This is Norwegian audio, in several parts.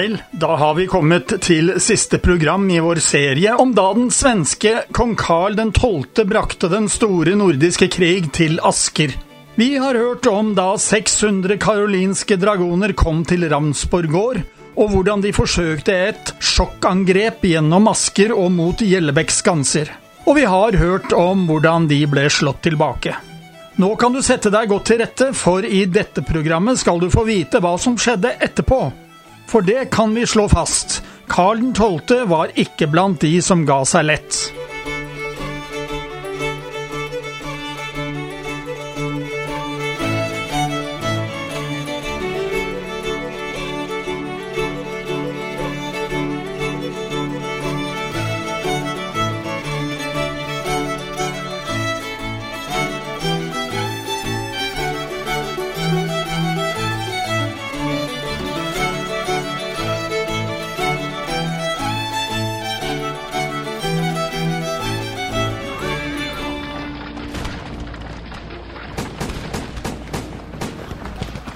Vel, da har vi kommet til siste program i vår serie om da den svenske kong Karl 12. brakte den store nordiske krig til Asker. Vi har hørt om da 600 karolinske dragoner kom til Ramsborg gård, og hvordan de forsøkte et sjokkangrep gjennom Asker og mot Gjellebekk skanser. Og vi har hørt om hvordan de ble slått tilbake. Nå kan du sette deg godt til rette, for i dette programmet skal du få vite hva som skjedde etterpå. For det kan vi slå fast. Karl 12. var ikke blant de som ga seg lett.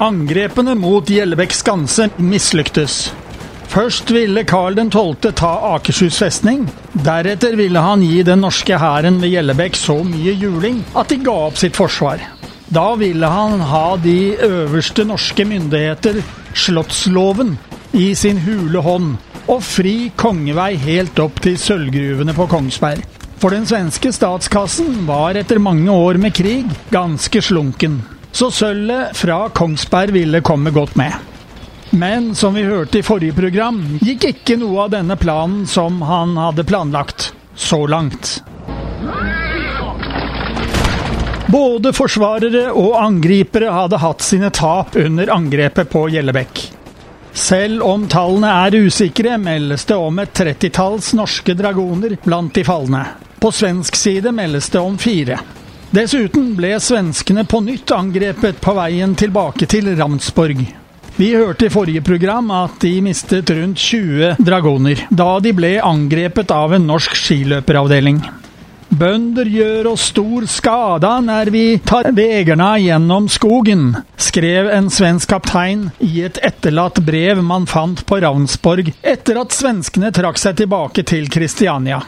Angrepene mot Gjellebekk skanse mislyktes. Først ville Karl 12. ta Akershus festning. Deretter ville han gi den norske hæren ved Gjellebekk så mye juling at de ga opp sitt forsvar. Da ville han ha de øverste norske myndigheter, slottsloven, i sin hule hånd, og fri kongevei helt opp til sølvgruvene på Kongsberg. For den svenske statskassen var etter mange år med krig ganske slunken så sølvet fra Kongsberg ville komme godt med. Men som vi hørte i forrige program, gikk ikke noe av denne planen som han hadde planlagt. Så langt. Både forsvarere og angripere hadde hatt sine tap under angrepet på Gjellebekk. Selv om tallene er usikre, meldes det om et trettitalls norske dragoner blant de falne. På svensk side meldes det om fire. Dessuten ble svenskene på nytt angrepet på veien tilbake til Ramsborg. Vi hørte i forrige program at de mistet rundt 20 dragoner, da de ble angrepet av en norsk skiløperavdeling. Bønder gjør oss stor skada når vi tar vegerne gjennom skogen, skrev en svensk kaptein i et etterlatt brev man fant på Ravnsborg etter at svenskene trakk seg tilbake til Kristiania.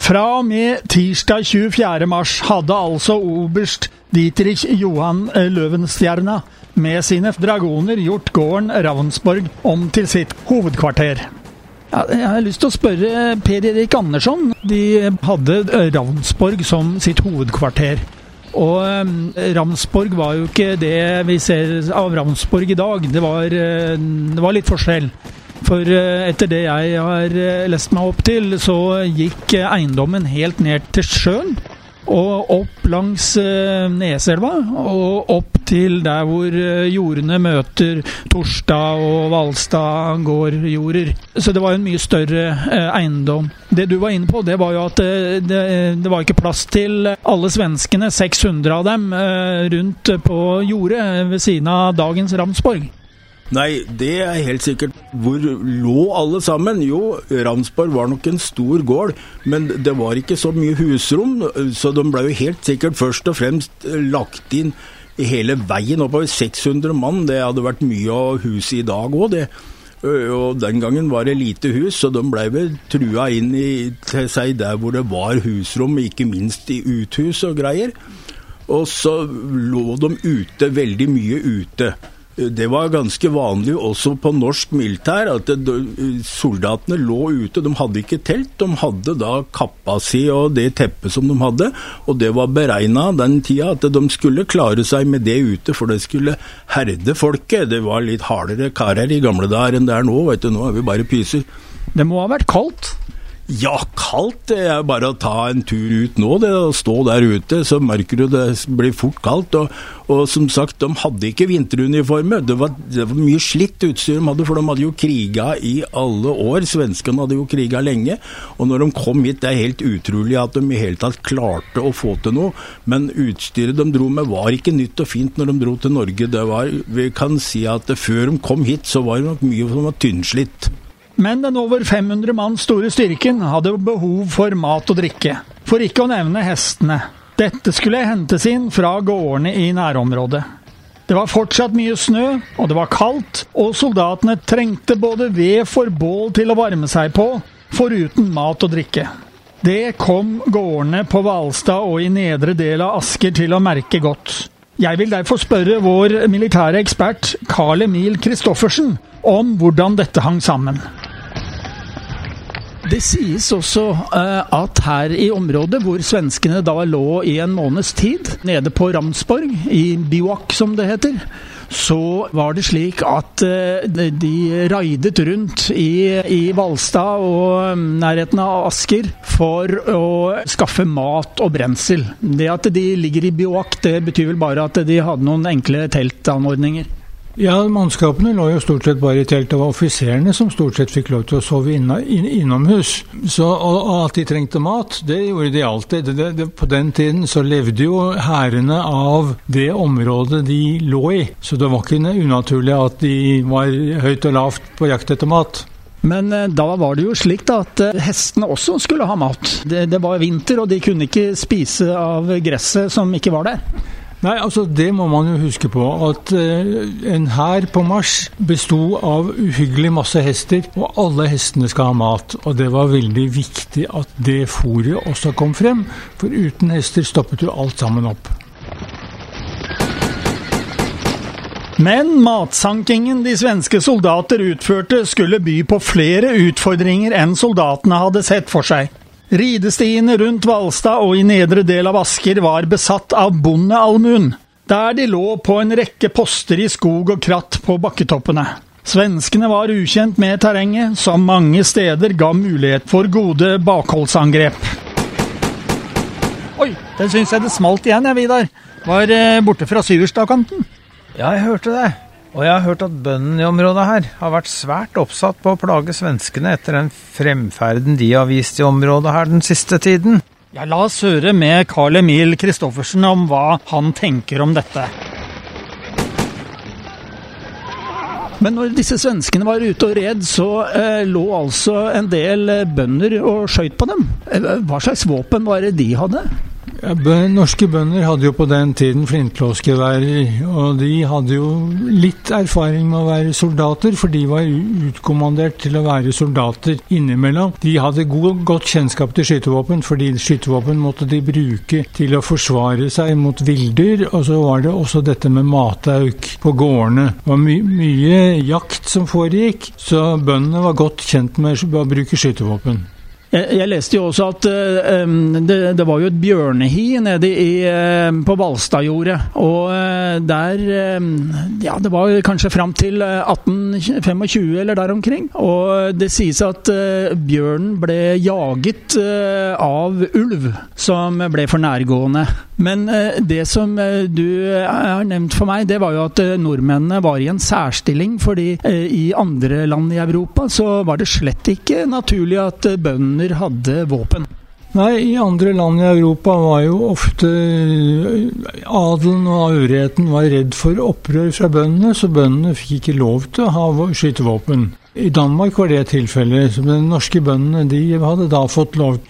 Fra og med tirsdag 24. mars hadde altså oberst Dietrich Johan eh, Løvenstjerna med sine dragoner gjort gården Ravnsborg om til sitt hovedkvarter. Jeg har lyst til å spørre Per Erik Andersson. De hadde eh, Ravnsborg som sitt hovedkvarter. Og Ravnsborg Ramsborg var jo ikke det vi ser av Ravnsborg i dag. Det var, det var litt forskjell. For eh, etter det jeg har eh, lest meg opp til, så gikk eh, eiendommen helt ned til sjøen. Og opp langs Neselva, og opp til der hvor jordene møter Torstad og Valstad gårdjorder. Så det var en mye større eiendom. Det du var inne på, det var jo at det, det, var ikke plass til alle svenskene, 600 av dem, rundt på jordet ved siden av dagens Ramsborg. Nei, det er helt sikkert. Hvor lå alle sammen? Jo, Ramsborg var nok en stor gård, men det var ikke så mye husrom, så de ble jo helt sikkert først og fremst lagt inn hele veien oppover. 600 mann, det hadde vært mye av huset i dag òg, det. Og den gangen var det lite hus, så de ble vel trua inn i, til seg der hvor det var husrom, ikke minst i uthus og greier. Og så lå de ute, veldig mye ute. Det var ganske vanlig også på norsk militær at soldatene lå ute. De hadde ikke telt, de hadde da kappa si og det teppet som de hadde. Og det var beregna den tida at de skulle klare seg med det ute, for det skulle herde folket. Det var litt hardere karer i gamle dager enn det er nå, vet du. Nå er vi bare pyser. Det må ha vært kaldt? Ja, kaldt. Det er bare å ta en tur ut nå. det Å stå der ute, så merker du det blir fort kaldt. Og, og som sagt, de hadde ikke vinteruniformer. Det var, det var mye slitt utstyr de hadde, for de hadde jo kriga i alle år. Svenskene hadde jo kriga lenge. Og når de kom hit, det er helt utrolig at de i hele tatt klarte å få til noe. Men utstyret de dro med var ikke nytt og fint når de dro til Norge. Det var, vi kan si at før de kom hit, så var det nok mye som var tynnslitt. Men den over 500 mann store styrken hadde behov for mat og drikke, for ikke å nevne hestene. Dette skulle hentes inn fra gårdene i nærområdet. Det var fortsatt mye snø, og det var kaldt, og soldatene trengte både ved for bål til å varme seg på, foruten mat og drikke. Det kom gårdene på Hvalstad og i nedre del av Asker til å merke godt. Jeg vil derfor spørre vår militære ekspert Carl Emil Christoffersen om hvordan dette hang sammen. Det sies også uh, at her i området hvor svenskene da lå i en måneds tid, nede på Ramsborg, i Biwak som det heter, så var det slik at uh, de raidet rundt i, i Valstad og um, nærheten av Asker for å skaffe mat og brensel. Det at de ligger i Biwak, det betyr vel bare at de hadde noen enkle teltanordninger. Ja, mannskapene lå jo stort sett bare i telt. Det var offiserene som stort sett fikk lov til å sove inna, inn, innomhus. Så, og, og, at de trengte mat, det gjorde de alltid. Det, det, på den tiden så levde jo hærene av det området de lå i. Så det var ikke unaturlig at de var høyt og lavt på jakt etter mat. Men eh, da var det jo slik da at eh, hestene også skulle ha mat. Det, det var vinter, og de kunne ikke spise av gresset som ikke var der. Nei, altså Det må man jo huske på. At uh, en hær på Mars besto av uhyggelig masse hester, og alle hestene skal ha mat. Og det var veldig viktig at det fôret også kom frem, for uten hester stoppet jo alt sammen opp. Men matsankingen de svenske soldater utførte, skulle by på flere utfordringer enn soldatene hadde sett for seg. Ridestiene rundt Hvalstad og i nedre del av Asker var besatt av bondeallmuen, der de lå på en rekke poster i skog og kratt på bakketoppene. Svenskene var ukjent med terrenget, som mange steder ga mulighet for gode bakholdsangrep. Oi, det syns jeg det smalt igjen, jeg, Vidar. Var eh, borte fra Syverstadkanten. Ja, jeg hørte det. Og jeg har hørt at bøndene i området her har vært svært oppsatt på å plage svenskene etter den fremferden de har vist i området her den siste tiden. Ja, La oss høre med Carl Emil Kristoffersen om hva han tenker om dette. Men når disse svenskene var ute og red, så eh, lå altså en del eh, bønder og skøyt på dem. Eh, hva slags våpen var det de hadde? Ja, norske bønder hadde jo på den tiden flintlåsgeværer, og de hadde jo litt erfaring med å være soldater, for de var utkommandert til å være soldater innimellom. De hadde god, godt kjennskap til skytevåpen, fordi skytevåpen måtte de bruke til å forsvare seg mot villdyr. Og så var det også dette med matauk på gårdene. Det var my mye jakt som foregikk, så bøndene var godt kjent med å bruke skytevåpen. Jeg, leste jo også at uh, det, var jo et bjørnehi nede i, uh, på Valstadjordet. Og uh, der Ja, det var kanskje fram til 1825 eller der omkring. Og det sies at bjørnen ble jaget av ulv som ble for nærgående. Men det som du har nevnt for meg, det var jo at nordmennene var i en særstilling. Fordi i andre land i Europa så var det slett ikke naturlig at bøndene bønder hadde våpen? Nei, i andre land i Europa var jo ofte eh, adelen og øvrigheten var redd for opprør fra bøndene, så bøndene fikk ikke lov til å ha skytevåpen. I Danmark var det tilfellet. De norske bøndene de hadde da fått lov.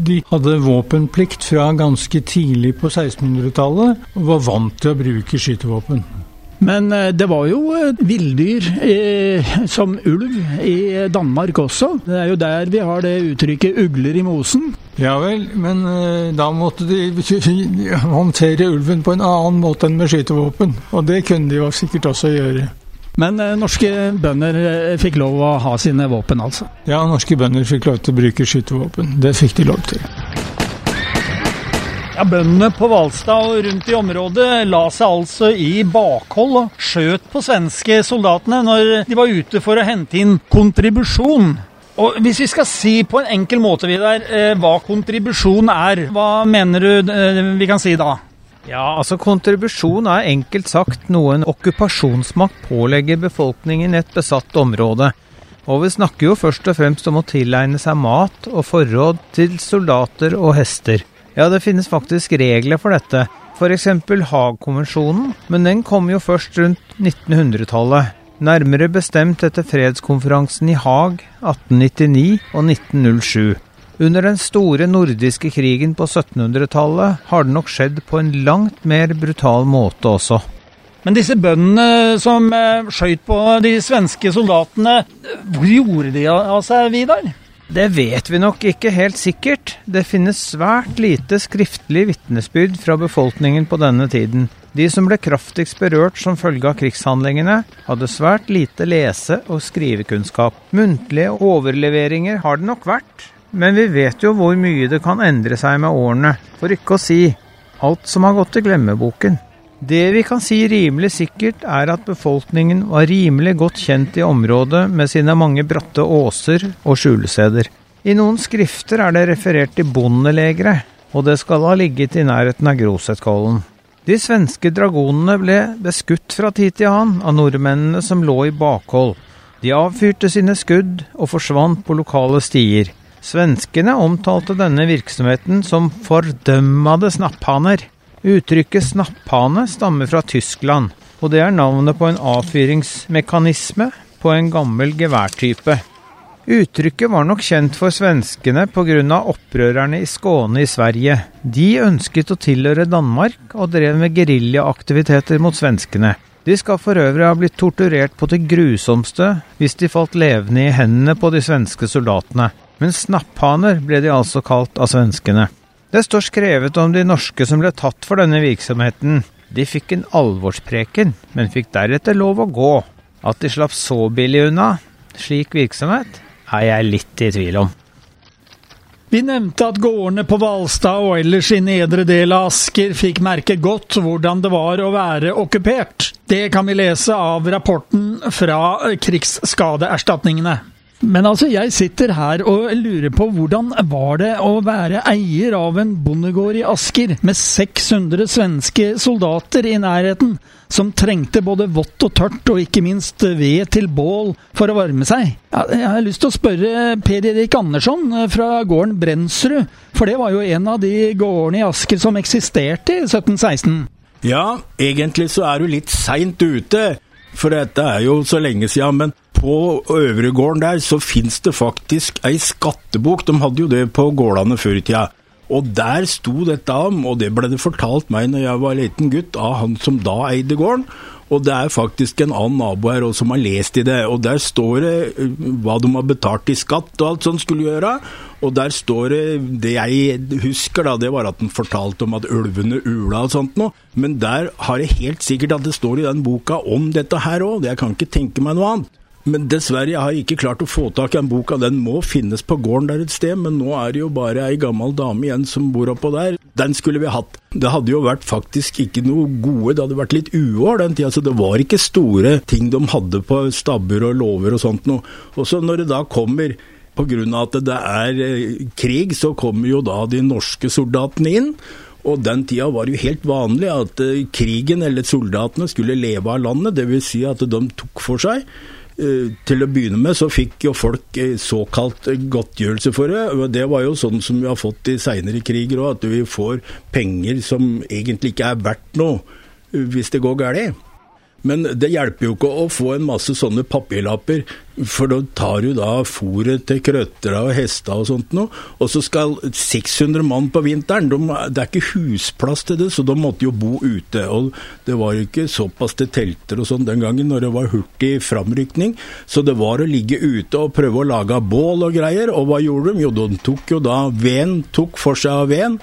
De hadde våpenplikt fra ganske tidlig på 1600-tallet og var vant til å bruke skytevåpen. Men eh, det var jo eh, villdyr eh, som ulv i Danmark også. Det er jo der vi har det uttrykket 'ugler i mosen'. Ja vel, men da måtte de håndtere ulven på en annen måte enn med skytevåpen. Og det kunne de jo sikkert også gjøre. Men norske bønder fikk lov å ha sine våpen, altså? Ja, norske bønder fikk lov til å bruke skytevåpen. Det fikk de lov til. Ja, Bøndene på Hvalstad og rundt i området la seg altså i bakhold og skjøt på svenske soldatene når de var ute for å hente inn kontribusjon. Og Hvis vi skal si på en enkel måte Vidar, eh, hva kontribusjon er, hva mener du eh, vi kan si da? Ja, altså Kontribusjon er enkelt sagt noe en okkupasjonsmakt pålegger befolkningen i et besatt område. Og vi snakker jo først og fremst om å tilegne seg mat og forråd til soldater og hester. Ja, det finnes faktisk regler for dette, f.eks. Haag-konvensjonen, men den kom jo først rundt 1900-tallet. Nærmere bestemt etter fredskonferansen i Haag 1899 og 1907. Under den store nordiske krigen på 1700-tallet har det nok skjedd på en langt mer brutal måte også. Men disse bøndene som eh, skøyt på de svenske soldatene, hvor gjorde de av seg, Vidar? Det vet vi nok ikke helt sikkert. Det finnes svært lite skriftlig vitnesbyrd fra befolkningen på denne tiden. De som ble kraftigst berørt som følge av krigshandlingene, hadde svært lite lese- og skrivekunnskap. Muntlige overleveringer har det nok vært, men vi vet jo hvor mye det kan endre seg med årene, for ikke å si alt som har gått i glemmeboken. Det vi kan si rimelig sikkert, er at befolkningen var rimelig godt kjent i området med sine mange bratte åser og skjulesteder. I noen skrifter er det referert til bondelegre, og det skal ha ligget i nærheten av Grosetkollen. De svenske dragonene ble beskutt fra tid til annen av nordmennene som lå i bakhold. De avfyrte sine skudd og forsvant på lokale stier. Svenskene omtalte denne virksomheten som fordømmede snapphaner. Uttrykket snapphane stammer fra Tyskland, og det er navnet på en avfyringsmekanisme på en gammel geværtype. Uttrykket var nok kjent for svenskene pga. opprørerne i Skåne i Sverige. De ønsket å tilhøre Danmark og drev med geriljaaktiviteter mot svenskene. De skal for øvrig ha blitt torturert på det grusomste hvis de falt levende i hendene på de svenske soldatene men snapphaner ble de altså kalt av svenskene. Det står skrevet om de norske som ble tatt for denne virksomheten. De fikk en alvorspreken, men fikk deretter lov å gå. At de slapp så billig unna slik virksomhet, er jeg litt i tvil om. Vi nevnte at gårdene på Hvalstad og ellers i nedre del av Asker fikk merke godt hvordan det var å være okkupert. Det kan vi lese av rapporten fra krigsskadeerstatningene. Men altså, jeg sitter her og lurer på hvordan var det å være eier av en bondegård i Asker med 600 svenske soldater i nærheten, som trengte både vått og tørt, og ikke minst ved til bål for å varme seg. Jeg har lyst til å spørre Per Erik Andersson fra gården Brensrud, for det var jo en av de gårdene i Asker som eksisterte i 1716. Ja, egentlig så er du litt seint ute. For dette er jo så lenge siden, men på Øvregården der så fins det faktisk ei skattebok. De hadde jo det på gårdene før i tida. Og der sto dette om, og det ble det fortalt meg når jeg var liten gutt, av han som da eide gården. Og det er faktisk en annen nabo her også som har lest i det. Og der står det eh, hva de har betalt i skatt og alt sånt skulle gjøre. Og der står det Det jeg husker, da, det var at han fortalte om at ulvene ula og sånt noe. Men der har jeg helt sikkert at det står i den boka om dette her òg. Jeg kan ikke tenke meg noe annet. Men dessverre, jeg har ikke klart å få tak i den boka. Den må finnes på gården der et sted, men nå er det jo bare ei gammel dame igjen som bor oppå der. Den skulle vi hatt. Det hadde jo vært faktisk ikke noe gode, det hadde vært litt uår den tida, så det var ikke store ting de hadde på stabber og låver og sånt noe. Og så når det da kommer Pga. at det er eh, krig, så kommer jo da de norske soldatene inn. Og den tida var det jo helt vanlig at eh, krigen eller soldatene skulle leve av landet, dvs. Si at de tok for seg. Eh, til å begynne med så fikk jo folk eh, såkalt godtgjørelse for det. Det var jo sånn som vi har fått i seinere kriger òg, at vi får penger som egentlig ikke er verdt noe eh, hvis det går galt. Men det hjelper jo ikke å få en masse sånne papirlapper, for da tar du da fôret til krøttere og hester og sånt noe, og så skal 600 mann på vinteren, de, det er ikke husplass til det, så de måtte jo bo ute. Og det var ikke såpass til telter og sånn den gangen når det var hurtig framrykning, så det var å ligge ute og prøve å lage bål og greier, og hva gjorde de? Jo, de tok jo da veden, tok for seg av veden.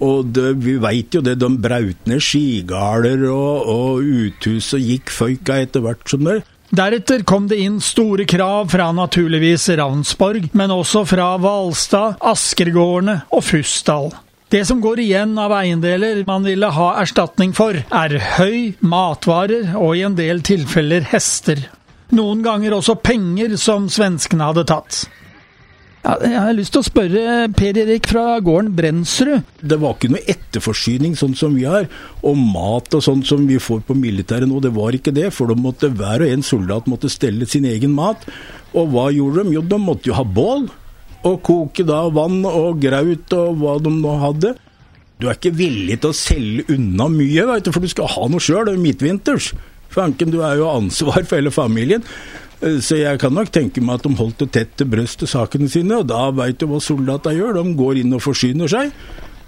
Og det, vi veit jo det, de braut ned skigarder og, og uthus og gikk føyka etter hvert som det. Deretter kom det inn store krav fra naturligvis Ravnsborg, men også fra Hvalstad, Askergårdene og Fussdal. Det som går igjen av eiendeler man ville ha erstatning for, er høy, matvarer og i en del tilfeller hester. Noen ganger også penger som svenskene hadde tatt. Ja, jeg har lyst til å spørre Per Erik fra gården Brensrud. Det var ikke noe etterforsyning sånn som vi har, og mat og sånn som vi får på militæret nå, det var ikke det. For de måtte, hver og en soldat måtte stelle sin egen mat. Og hva gjorde de? Jo, de måtte jo ha bål. Og koke da vann og graut og hva de nå hadde. Du er ikke villig til å selge unna mye, vet du, for du skal ha noe sjøl midtvinters. Fanken, du er jo ansvar for hele familien. Eh, så jeg kan nok tenke meg at de holdt det tett til brystet, sakene sine. Og da veit du hva soldatene gjør, de går inn og forsyner seg.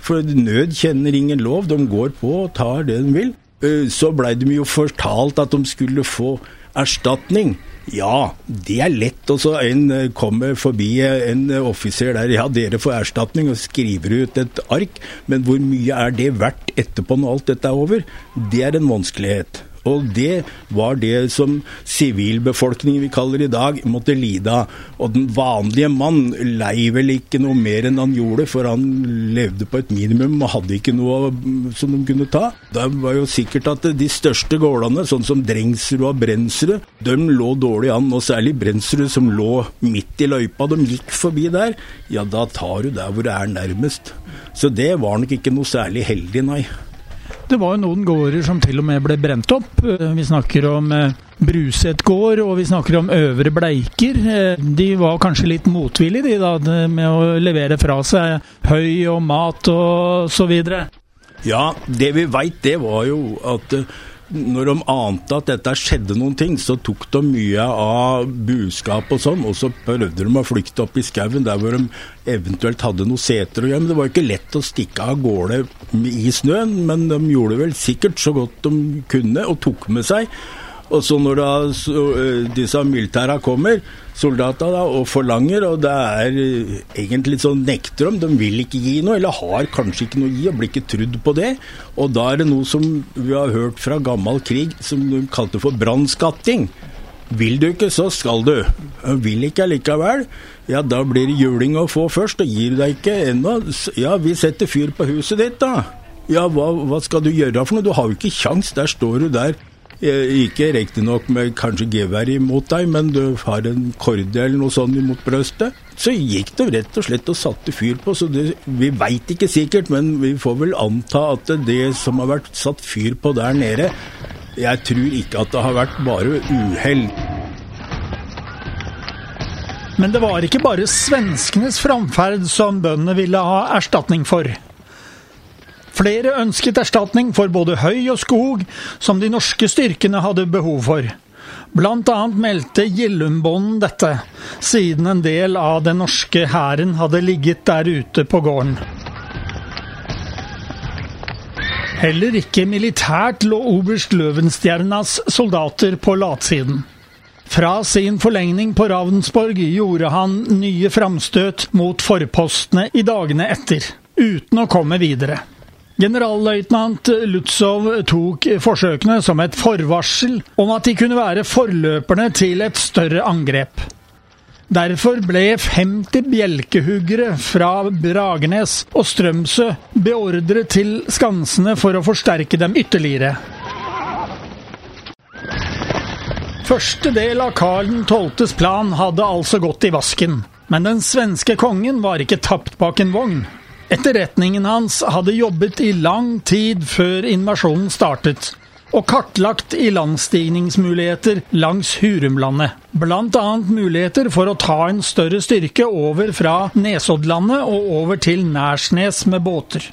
For nød kjenner ingen lov, de går på og tar det de vil. Eh, så blei de jo fortalt at de skulle få erstatning. Ja, det er lett. Og så en eh, kommer forbi en offiser der. Ja, dere får erstatning, og skriver ut et ark. Men hvor mye er det verdt etterpå når alt dette er over? Det er en vanskelighet. Og det var det som sivilbefolkningen vi kaller i dag, måtte lide av. Og den vanlige mann lei vel ikke noe mer enn han gjorde, for han levde på et minimum og hadde ikke noe som de kunne ta. Det var jo sikkert at de største gårdene, sånn som Drengsrud og Brensrud, de lå dårlig an. Og særlig Brensrud, som lå midt i løypa. De gikk forbi der. Ja, da tar du der hvor det er nærmest. Så det var nok ikke noe særlig heldig, nei. Det var jo noen gårder som til og med ble brent opp. Eh, vi snakker om eh, Bruset gård, og vi snakker om Øvre Bleiker. Eh, de var kanskje litt motvillige de da, med å levere fra seg høy og mat og så videre. Ja, det vi veit det var jo at når de ante at dette skjedde noen ting, så tok de mye av buskap og sånn, og så prøvde de å flykte opp i skauen der hvor de eventuelt hadde noen seter å gjøre. Men det var ikke lett å stikke av gårde i snøen, men de gjorde vel sikkert så godt de kunne, og tok med seg og så når da, så, disse militæra kommer, soldatene, og forlanger, og det er eh, egentlig sånn nekter dem, de vil ikke gi noe, eller har kanskje ikke noe å gi, og blir ikke trudd på det. Og da er det noe som vi har hørt fra gammel krig, som de kalte for brannskatting. Vil du ikke, så skal du. Vil ikke allikevel, ja da blir det juling å få først, og gir deg ikke ennå. Ja, vi setter fyr på huset ditt, da. Ja, hva, hva skal du gjøre for noe? Du har jo ikke kjangs, der står du der ikke riktignok med kanskje gevær imot deg, men du har en korde eller noe sånt imot brøstet. Så gikk det rett og slett og satte fyr på, så det, vi veit ikke sikkert, men vi får vel anta at det som har vært satt fyr på der nede, jeg tror ikke at det har vært bare uhell. Men det var ikke bare svenskenes framferd som bøndene ville ha erstatning for. Flere ønsket erstatning for både høy og skog, som de norske styrkene hadde behov for. Blant annet meldte Gillumbånden dette, siden en del av den norske hæren hadde ligget der ute på gården. Heller ikke militært lå oberst Løvenstjernas soldater på latsiden. Fra sin forlengning på Ravnsborg gjorde han nye framstøt mot forpostene i dagene etter, uten å komme videre. Generalløytnant Lutsov tok forsøkene som et forvarsel om at de kunne være forløperne til et større angrep. Derfor ble 50 bjelkehuggere fra Bragernes og Strømsø beordret til skansene for å forsterke dem ytterligere. Første del av Karl 12.s plan hadde altså gått i vasken, men den svenske kongen var ikke tapt bak en vogn. Etterretningen hans hadde jobbet i lang tid før invasjonen startet, og kartlagt ilandstigningsmuligheter langs Hurumlandet. Annet muligheter for å ta en større styrke over fra Nesoddlandet og over til Nærsnes med båter.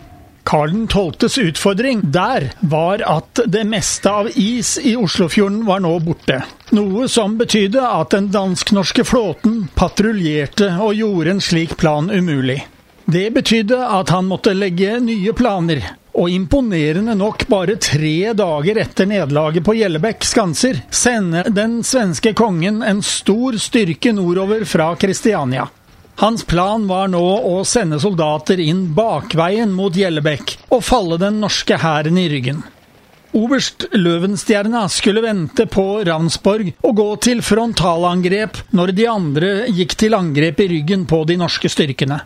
Karl 12.s utfordring der var at det meste av is i Oslofjorden var nå borte. Noe som betydde at den dansk-norske flåten patruljerte og gjorde en slik plan umulig. Det betydde at han måtte legge nye planer, og imponerende nok bare tre dager etter nederlaget på Gjellebekk skanser sender den svenske kongen en stor styrke nordover fra Kristiania. Hans plan var nå å sende soldater inn bakveien mot Gjellebekk og falle den norske hæren i ryggen. Oberst Løvenstjerna skulle vente på Ravnsborg og gå til frontalangrep når de andre gikk til angrep i ryggen på de norske styrkene.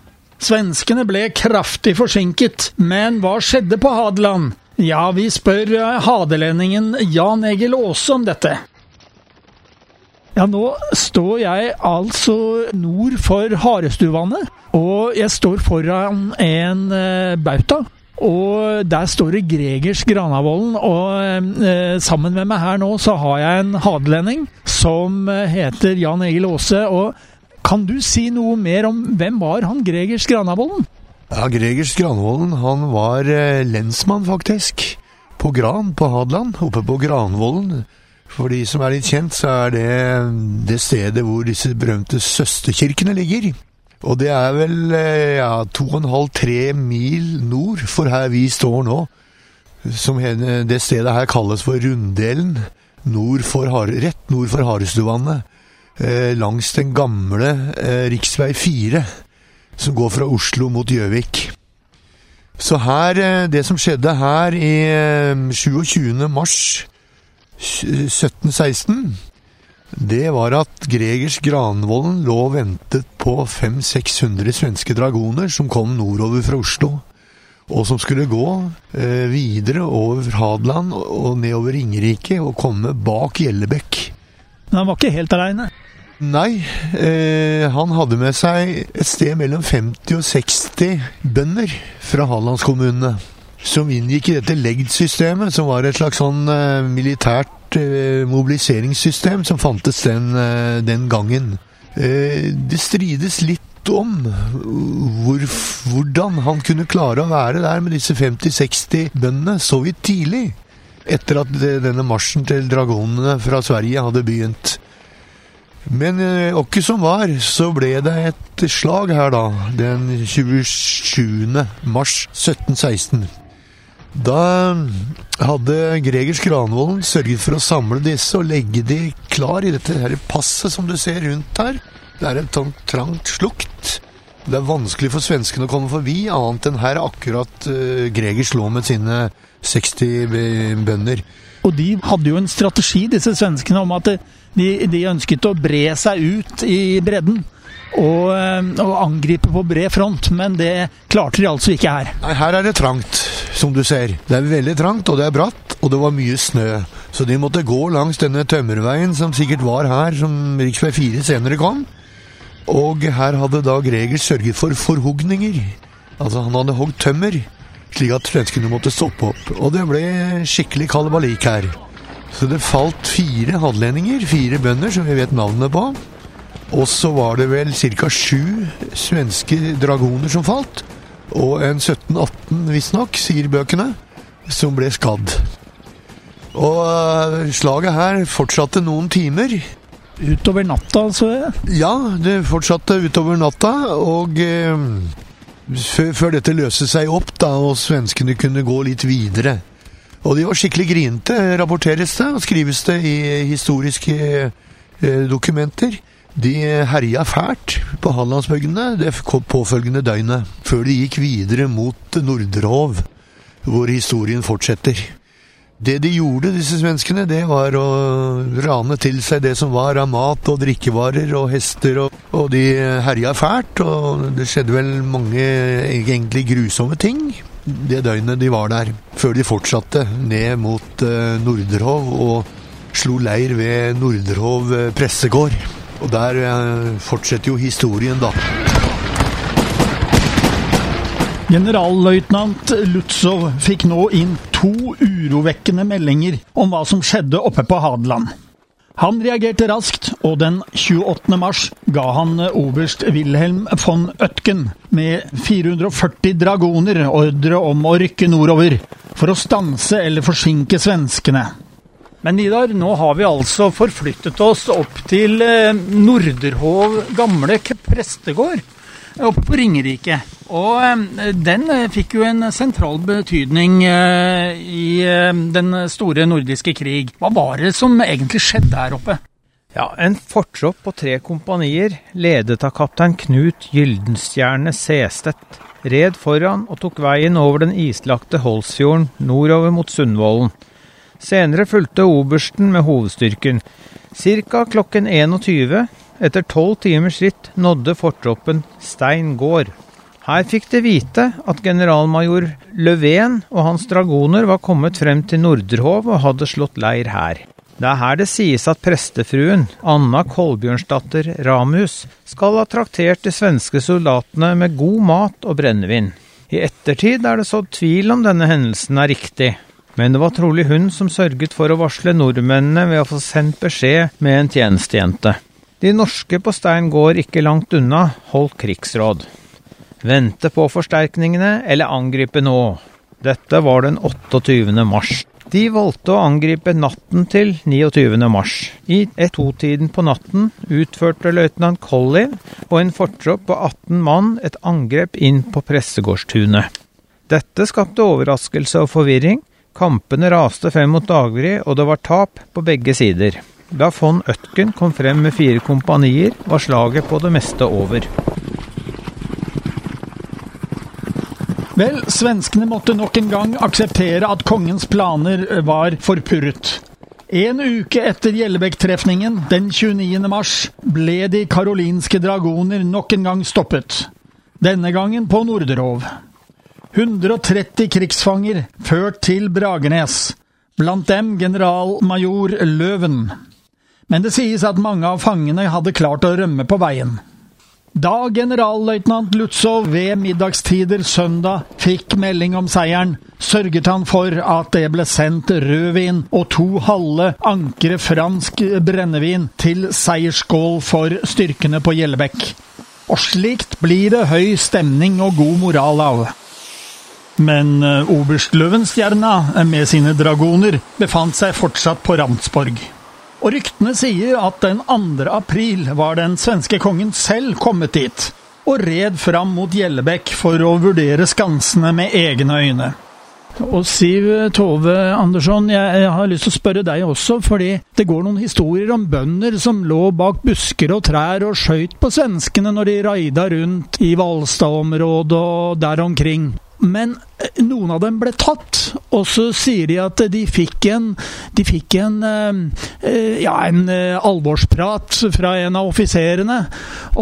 Svenskene ble kraftig forsinket, men hva skjedde på Hadeland? Ja, vi spør hadelendingen Jan Egil Aase om dette. Ja, nå står jeg altså nord for Harestuvannet, og jeg står foran en eh, bauta. Og der står det Gregers Granavolden, og eh, sammen med meg her nå så har jeg en hadelending som eh, heter Jan Egil Aase. Og kan du si noe mer om hvem var han Gregers Granavolden? Ja, Gregers Granvolden han var eh, lensmann, faktisk. På Gran på Hadeland, oppe på Granvollen. For de som er litt kjent, så er det det stedet hvor disse berømte søsterkirkene ligger. Og det er vel eh, ja, to og en halv, tre mil nord for her vi står nå. Som det stedet her kalles for Runddelen. Nord for, rett nord for Harestuvannet. Eh, langs den gamle eh, riksvei 4, som går fra Oslo mot Gjøvik. Så her, eh, det som skjedde her i 27. Eh, mars 1716 det var at Gregers Granvolden lå og ventet på 500-600 svenske dragoner som kom nordover fra Oslo, og som skulle gå eh, videre over Hadeland og nedover Ringerike og komme bak Gjellebekk. Men han var ikke helt aleine? Nei, eh, han hadde med seg et sted mellom 50 og 60 bønder fra Hadelandskommunene. Som inngikk i dette legd-systemet, som var et slags sånn eh, militært Eh, mobiliseringssystem som fantes den, eh, den gangen. Eh, det strides litt om hvor, hvordan han kunne klare å være der med disse 50-60 bøndene så vidt tidlig. Etter at denne marsjen til dragonene fra Sverige hadde begynt. Men åkke som var, så ble det et slag her, da. Den 27. mars 1716. Da hadde Gregers Granvolden sørget for å samle disse og legge de klar i dette her passet som du ser rundt her. Det er et sånt trangt slukt. Det er vanskelig for svenskene å komme forbi, annet enn her akkurat uh, Greger slår med sine 60 bønder. Og de hadde jo en strategi, disse svenskene, om at de, de ønsket å bre seg ut i bredden og, eh, og angripe på bred front, men det klarte de altså ikke her. Nei, her er det trangt, som du ser. Det er veldig trangt, og det er bratt, og det var mye snø. Så de måtte gå langs denne tømmerveien som sikkert var her, som rv. 4 senere kom. Og her hadde da Greger sørget for forhugninger. Altså, han hadde hogd tømmer, slik at svenskene måtte stoppe opp. Og det ble skikkelig kalabalik her. Så det falt fire hadlendinger, fire bønder som vi vet navnene på. Og så var det vel ca. sju svenske dragoner som falt. Og en 17-18, visstnok, sier bøkene, som ble skadd. Og uh, slaget her fortsatte noen timer. Utover natta, altså? Ja, det fortsatte utover natta. Og Eh, før dette løste seg opp, da, og svenskene kunne gå litt videre. Og de var skikkelig grinete, rapporteres det, og skrives det i historiske eh, dokumenter. De herja fælt på Hallandsbygdene det påfølgende døgnet, før de gikk videre mot Nordrehov, hvor historien fortsetter. Det de gjorde, disse svenskene, det var å rane til seg det som var av mat og drikkevarer og hester, og, og de herja fælt. Og det skjedde vel mange egentlig grusomme ting det døgnet de var der, før de fortsatte ned mot Norderhov og slo leir ved Nordrehov eh, pressegård. Og der eh, fortsetter jo historien, da. Generalløytnant Lutzov fikk nå inn to urovekkende meldinger om hva som skjedde oppe på Hadeland. Han reagerte raskt, og den 28. mars ga han oberst Wilhelm von Øtken med 440 dragoner ordre om å rykke nordover for å stanse eller forsinke svenskene. Men Nidar, nå har vi altså forflyttet oss opp til eh, Norderhov gamle prestegård oppe på Ringerike. Og eh, den eh, fikk jo en sentral betydning i den store nordiske krig. Hva var det som egentlig skjedde her oppe? Ja, En fortropp på tre kompanier, ledet av kaptein Knut Gyldenstjerne Sestedt, red foran og tok veien over den islagte Holsfjorden nordover mot Sundvolden. Senere fulgte obersten med hovedstyrken. Ca. klokken 21, etter tolv timers ritt, nådde fortroppen Stein gård. Her fikk de vite at generalmajor Løven og hans dragoner var kommet frem til Nordrhov og hadde slått leir her. Det er her det sies at prestefruen, Anna Kolbjørnsdatter Ramhus, skal ha traktert de svenske soldatene med god mat og brennevin. I ettertid er det sådd tvil om denne hendelsen er riktig, men det var trolig hun som sørget for å varsle nordmennene ved å få sendt beskjed med en tjenestejente. De norske på Stein gård ikke langt unna holdt krigsråd. Vente på forsterkningene eller angripe nå. Dette var den 28. mars. De valgte å angripe natten til 29. mars. I ett-to-tiden på natten utførte løytnant Collin og en fortropp på 18 mann et angrep inn på pressegårdstunet. Dette skapte overraskelse og forvirring. Kampene raste frem mot daggry, og det var tap på begge sider. Da von Øtken kom frem med fire kompanier, var slaget på det meste over. Vel, svenskene måtte nok en gang akseptere at kongens planer var forpurret. En uke etter Gjellebekk-trefningen, den 29. mars, ble de karolinske dragoner nok en gang stoppet. Denne gangen på Norderhov. 130 krigsfanger ført til Bragernes, blant dem generalmajor Løven men det sies at mange av fangene hadde klart å rømme på veien. Da generalløytnant Lutzow ved middagstider søndag fikk melding om seieren, sørget han for at det ble sendt rødvin og to halve ankre fransk brennevin til seiersskål for styrkene på Gjellebekk. Og slikt blir det høy stemning og god moral av. Men eh, oberst Løvenstjerna med sine dragoner befant seg fortsatt på Ramsborg. Og ryktene sier at den 2. april var den svenske kongen selv kommet dit, og red fram mot Gjellebekk for å vurdere skansene med egne øyne. Og Siv Tove Andersson, jeg, har lyst til å spørre deg også, fordi det går noen historier om bønder som lå bak busker og trær og skøyt på svenskene når de raida rundt i Hvalstad-området og der omkring. Men eh, noen av dem ble tatt, og så sier de at de fikk en, de fikk en, eh, ja, en eh, alvorsprat fra en av offiserene.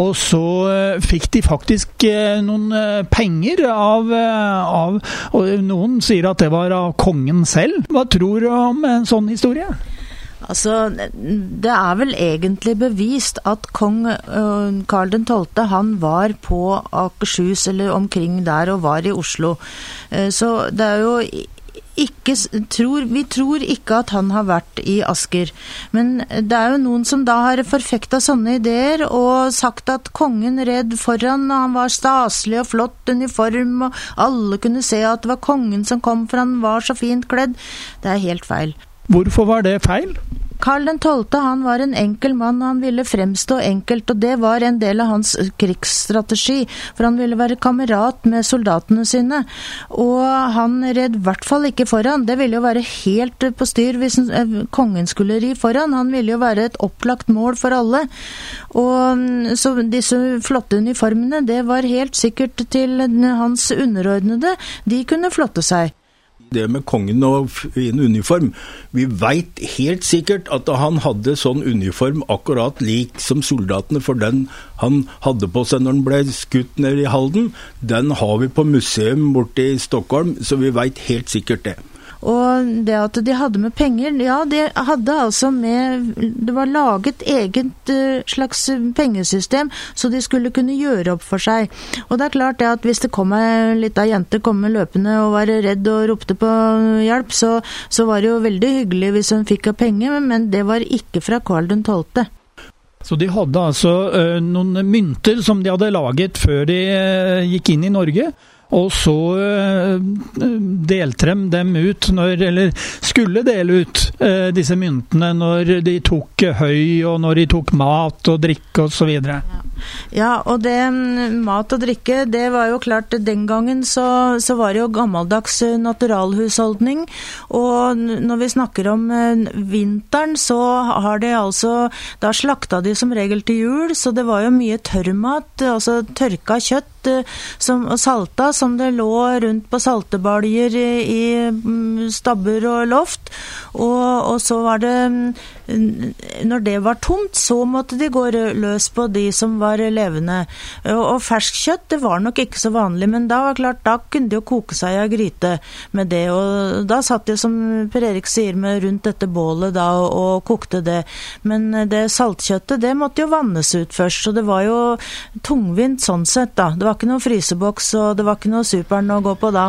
Og så fikk de faktisk noen penger av, av Og noen sier at det var av kongen selv. Hva tror du om en sånn historie? Altså, det er vel egentlig bevist at kong Karl 12. han var på Akershus eller omkring der og var i Oslo. Så det er jo ikke tror, Vi tror ikke at han har vært i Asker. Men det er jo noen som da har forfekta sånne ideer og sagt at kongen red foran, og han var staselig og flott uniform, og alle kunne se at det var kongen som kom, for han var så fint kledd. Det er helt feil. Hvorfor var det feil? Karl 12. han var en enkel mann, og han ville fremstå enkelt, og det var en del av hans krigsstrategi, for han ville være kamerat med soldatene sine. Og han red i hvert fall ikke foran, det ville jo være helt på styr hvis eh, kongen skulle ri foran. Han ville jo være et opplagt mål for alle. Og mm, så disse flotte uniformene, det var helt sikkert til hans underordnede. De kunne flotte seg det med kongen og en uniform. Vi veit helt sikkert at han hadde sånn uniform akkurat lik som soldatene, for den han hadde på seg når han ble skutt ned i Halden, den har vi på museum borte i Stockholm, så vi veit helt sikkert det. Og det at de hadde med penger Ja, de hadde altså med Det var laget eget eh, slags pengesystem, så de skulle kunne gjøre opp for seg. Og det er klart det at hvis det kom ei lita jente kom løpende og var redd og ropte på hjelp, så, så var det jo veldig hyggelig hvis hun fikk av penger, men det var ikke fra Karl 12. Så de hadde altså ø, noen mynter som de hadde laget før de ø, gikk inn i Norge, og så eh, delte de dem ut, når, eller skulle dele ut eh, disse myntene når de tok høy, og når de tok mat og drikke osv. Ja. og det mat og drikke, det var jo klart Den gangen så, så var det jo gammeldags eh, naturalhusholdning. Og når vi snakker om vinteren, så har de altså Da slakta de som regel til jul, så det var jo mye tørrmat, altså tørka kjøtt som, salta som det lå rundt på saltebaljer i, mm, stabber og loft. Og, og så var det Når det var tomt, så måtte de gå løs på de som var levende. Og, og ferskkjøtt, det var nok ikke så vanlig, men da var klart, da kunne de jo koke seg av gryte med det. Og da satt de, som Per Erik sier, med rundt dette bålet da og, og kokte det. Men det saltkjøttet, det måtte jo vannes ut først, så det var jo tungvint sånn sett, da. Det var ikke noen fryseboks, og det var ikke noe Super'n å gå på da.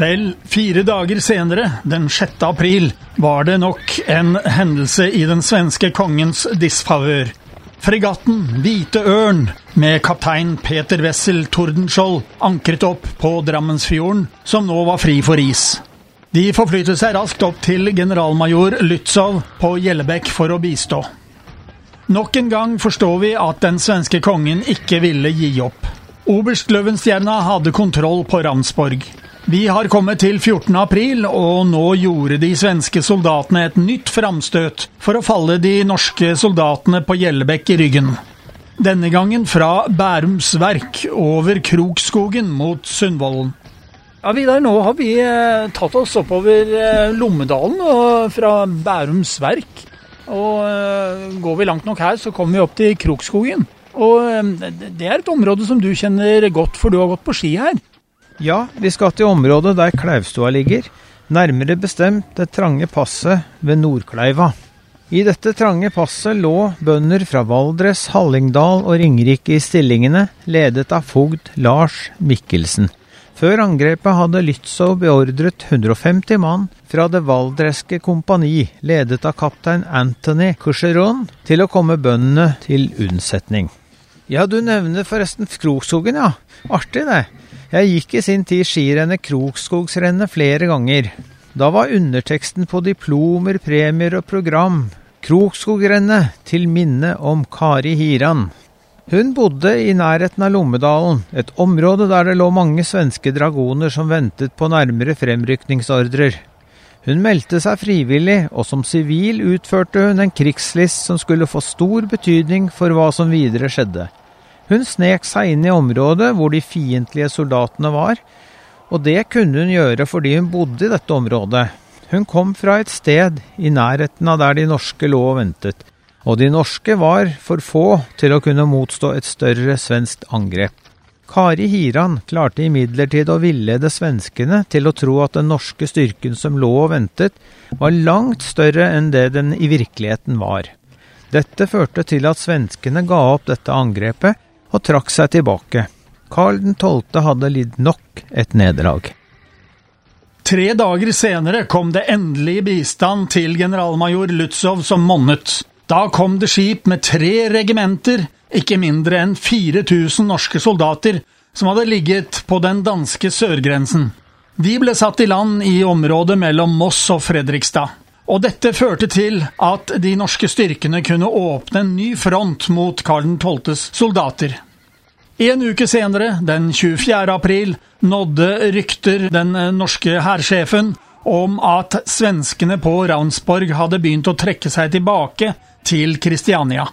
Vel, fire dager senere, den 6. april, var det nok en hendelse i den svenske kongens disfavør. Fregatten Hvite Ørn med kaptein Peter Wessel Tordenskjold ankret opp på Drammensfjorden, som nå var fri for is. De forflyttet seg raskt opp til generalmajor Lützow på Gjellebekk for å bistå. Nok en gang forstår vi at den svenske kongen ikke ville gi opp. Oberst Løvenstjerna hadde kontroll på Ramsborg. Vi har kommet til 14. april, og nå gjorde de svenske soldatene et nytt framstøt for å falle de norske soldatene på Gjellebekk i ryggen. Denne gangen fra Bærums Verk over Krokskogen mot Sundvolden. Ja, Vidar, nå har vi eh, tatt oss oppover eh, Lommedalen og fra Bærums Verk. Og eh, går vi langt nok her, så kommer vi opp til Krokskogen. Og eh, det er et område som du kjenner godt, for du har gått på ski her. Ja, vi skal til området der Klauvstua ligger, nærmere bestemt det trange passet ved Nordkleiva. I dette trange passet lå bønder fra Valdres, Hallingdal og Ringerike i stillingene, ledet av fogd Lars Mikkelsen. Før angrepet hadde Lützow beordret 150 mann fra det valdreske kompani, ledet av kaptein Anthony Coucheron, til å komme bøndene til unnsetning. Ja, du nevner forresten Krokskogen, ja. Artig, det. Jeg gikk i sin tid skirennet Krokskogsrennet flere ganger. Da var underteksten på diplomer, premier og program Krokskogrennet til minne om Kari Hiran. Hun bodde i nærheten av Lommedalen, et område der det lå mange svenske dragoner som ventet på nærmere fremrykningsordrer. Hun meldte seg frivillig, og som sivil utførte hun en krigslist som skulle få stor betydning for hva som videre skjedde. Hun snek seg inn i området hvor de fiendtlige soldatene var, og det kunne hun gjøre fordi hun bodde i dette området. Hun kom fra et sted i nærheten av der de norske lå og ventet, og de norske var for få til å kunne motstå et større svensk angrep. Kari Hiran klarte imidlertid å villede svenskene til å tro at den norske styrken som lå og ventet, var langt større enn det den i virkeligheten var. Dette førte til at svenskene ga opp dette angrepet, og trakk seg tilbake. Karl 12. hadde lidd nok et nederlag. Tre dager senere kom det endelig bistand til generalmajor Lutzow som monnet. Da kom det skip med tre regimenter, ikke mindre enn 4000 norske soldater, som hadde ligget på den danske sørgrensen. De ble satt i land i området mellom Moss og Fredrikstad. Og dette førte til at de norske styrkene kunne åpne en ny front mot Karl 12.s soldater. En uke senere, den 24. april, nådde rykter den norske hærsjefen om at svenskene på Ravnsborg hadde begynt å trekke seg tilbake til Kristiania.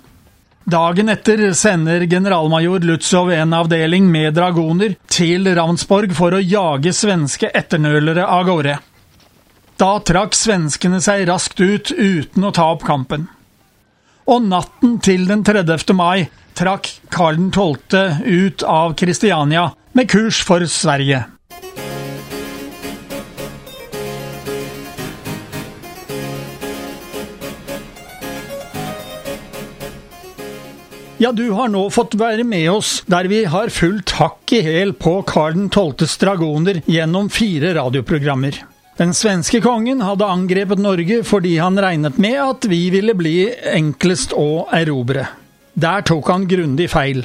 Dagen etter sender generalmajor Lutzow en avdeling med dragoner til Ravnsborg for å jage svenske etternølere av gårde. Da trakk svenskene seg raskt ut uten å ta opp kampen. Og natten til den 30. mai trakk Karl 12. ut av Kristiania med kurs for Sverige. Ja, du har nå fått være med oss der vi har fulgt hakk i hæl på Karl 12.s dragoner gjennom fire radioprogrammer. Den svenske kongen hadde angrepet Norge fordi han regnet med at vi ville bli enklest å erobre. Der tok han grundig feil.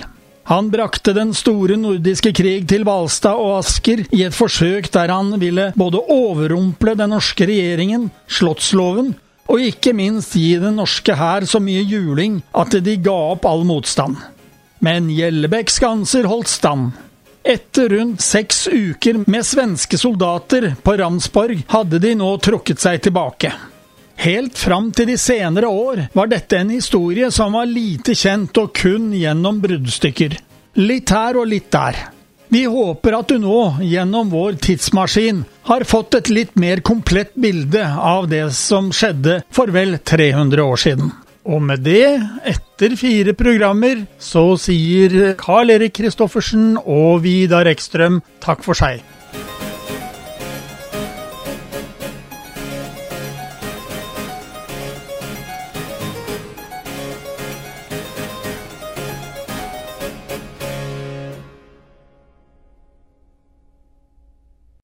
Han brakte den store nordiske krig til Hvalstad og Asker i et forsøk der han ville både overrumple den norske regjeringen, slottsloven, og ikke minst gi den norske hær så mye juling at de ga opp all motstand. Men Gjellebekks skanser holdt stand. Etter rundt seks uker med svenske soldater på Ramsborg hadde de nå trukket seg tilbake. Helt fram til de senere år var dette en historie som var lite kjent og kun gjennom bruddstykker. Litt her og litt der. Vi håper at du nå, gjennom vår tidsmaskin, har fått et litt mer komplett bilde av det som skjedde for vel 300 år siden. Og med det, etter fire programmer, så sier Carl Erik Kristoffersen og Vidar Ekstrøm takk for seg.